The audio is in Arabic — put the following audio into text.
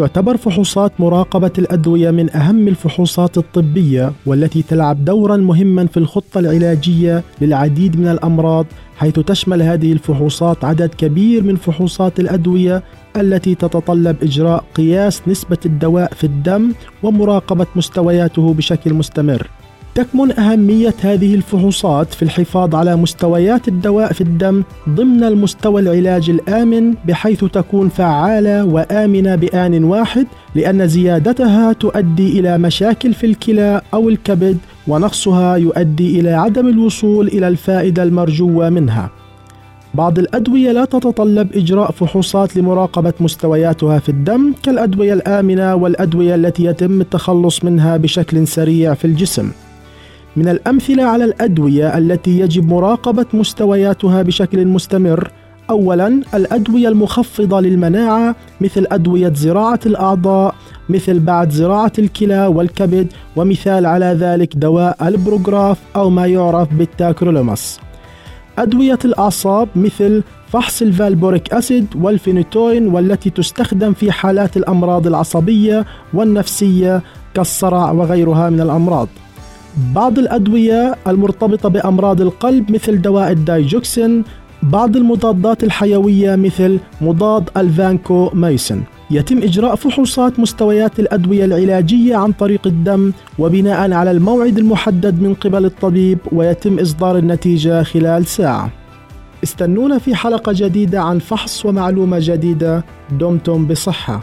تعتبر فحوصات مراقبة الأدوية من أهم الفحوصات الطبية والتي تلعب دورا مهما في الخطة العلاجية للعديد من الأمراض حيث تشمل هذه الفحوصات عدد كبير من فحوصات الأدوية التي تتطلب إجراء قياس نسبة الدواء في الدم ومراقبة مستوياته بشكل مستمر. تكمن أهمية هذه الفحوصات في الحفاظ على مستويات الدواء في الدم ضمن المستوى العلاج الآمن بحيث تكون فعالة وآمنة بآن واحد لأن زيادتها تؤدي إلى مشاكل في الكلى أو الكبد ونقصها يؤدي إلى عدم الوصول إلى الفائدة المرجوة منها. بعض الأدوية لا تتطلب إجراء فحوصات لمراقبة مستوياتها في الدم كالأدوية الآمنة والأدوية التي يتم التخلص منها بشكل سريع في الجسم. من الأمثلة على الأدوية التي يجب مراقبة مستوياتها بشكل مستمر. أولا الأدوية المخفضة للمناعة مثل أدوية زراعة الأعضاء مثل بعد زراعة الكلى والكبد ومثال على ذلك دواء ال Prograf أو ما يعرف بالتاكرولوماس. أدوية الأعصاب مثل فحص ال valproic acid وال phenytoin والتي تستخدم في حالات الأمراض العصبية والنفسية كالصرع وغيرها من الأمراض. بعض الأدوية المرتبطة بأمراض القلب مثل دواء الدايجوكسين بعض المضادات الحيوية مثل مضاد الفانكو ميسن يتم إجراء فحوصات مستويات الأدوية العلاجية عن طريق الدم وبناء على الموعد المحدد من قبل الطبيب ويتم إصدار النتيجة خلال ساعة. استنونا في حلقة جديدة عن فحص ومعلومة جديدة. دمتم بصحة.